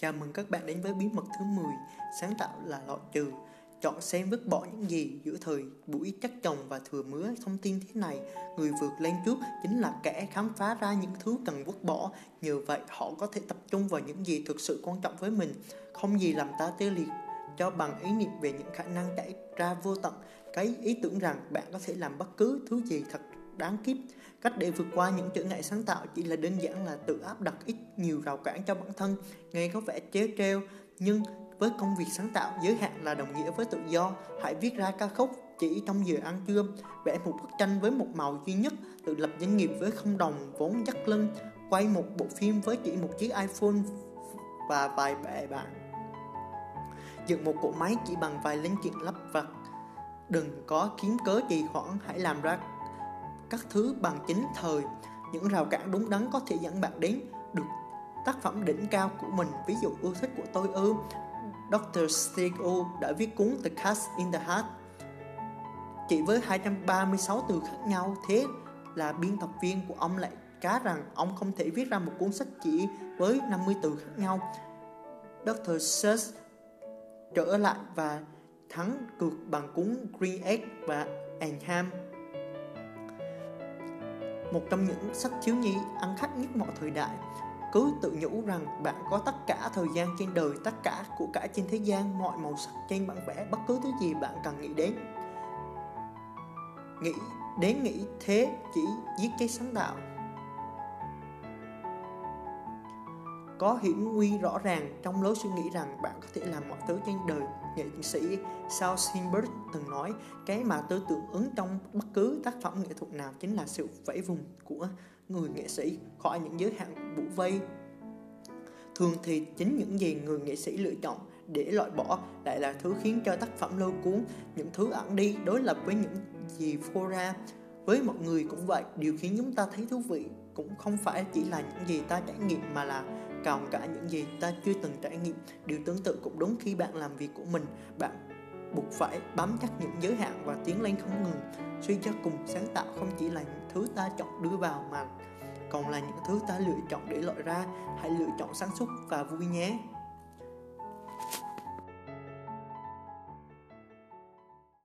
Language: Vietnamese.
Chào mừng các bạn đến với bí mật thứ 10 Sáng tạo là loại trừ. Chọn xem vứt bỏ những gì giữa thời buổi chắc chồng và thừa mứa, thông tin thế này. Người vượt lên trước chính là kẻ khám phá ra những thứ cần vứt bỏ. Nhờ vậy, họ có thể tập trung vào những gì thực sự quan trọng với mình. Không gì làm ta tê liệt. Cho bằng ý niệm về những khả năng chảy ra vô tận. Cái ý tưởng rằng bạn có thể làm bất cứ thứ gì thật đáng kiếp cách để vượt qua những trở ngại sáng tạo chỉ là đơn giản là tự áp đặt ít nhiều rào cản cho bản thân. Nghe có vẻ chế treo nhưng với công việc sáng tạo, giới hạn là đồng nghĩa với tự do. Hãy viết ra ca khúc chỉ trong giờ ăn trưa, vẽ một bức tranh với một màu duy nhất, tự lập doanh nghiệp với không đồng vốn dắt lưng, quay một bộ phim với chỉ một chiếc iphone và vài bè bạn. Dựng một cỗ máy chỉ bằng vài linh kiện lắp vặt. Đừng có kiếm cớ trì hoãn, hãy làm ra các thứ bằng chính thời những rào cản đúng đắn có thể dẫn bạn đến được tác phẩm đỉnh cao của mình ví dụ ưa thích của tôi ư Dr. Stego đã viết cuốn The Cast in the Heart chỉ với 236 từ khác nhau, thế là biên tập viên của ông lại cá rằng ông không thể viết ra một cuốn sách chỉ với 50 từ khác nhau Dr. Seuss trở lại và thắng cược bằng cuốn Green Egg và Ham một trong những sách thiếu nhi ăn khách nhất mọi thời đại. Cứ tự nhủ rằng bạn có tất cả thời gian trên đời, tất cả của cả trên thế gian, mọi màu sắc trên bản vẽ, bất cứ thứ gì bạn cần nghĩ đến. Nghĩ đến nghĩ thế chỉ giết cái sáng tạo. Có hiểm nguy rõ ràng trong lối suy nghĩ rằng bạn có thể làm mọi thứ trên đời. Nghệ sĩ Sao Sinberg từng nói, cái mà tư tưởng ứng trong bất cứ tác phẩm nghệ thuật nào chính là sự vẫy vùng của người nghệ sĩ, khỏi những giới hạn bủ vây. Thường thì chính những gì người nghệ sĩ lựa chọn để loại bỏ lại là thứ khiến cho tác phẩm lôi cuốn những thứ ẩn đi, đối lập với những gì phô ra. Với mọi người cũng vậy, điều khiến chúng ta thấy thú vị cũng không phải chỉ là những gì ta trải nghiệm mà là còn cả những gì ta chưa từng trải nghiệm. Điều tương tự cũng đúng khi bạn làm việc của mình, bạn buộc phải bám chắc những giới hạn và tiến lên không ngừng. Suy cho cùng, sáng tạo không chỉ là những thứ ta chọn đưa vào mà còn là những thứ ta lựa chọn để loại ra. Hãy lựa chọn sáng suốt và vui nhé!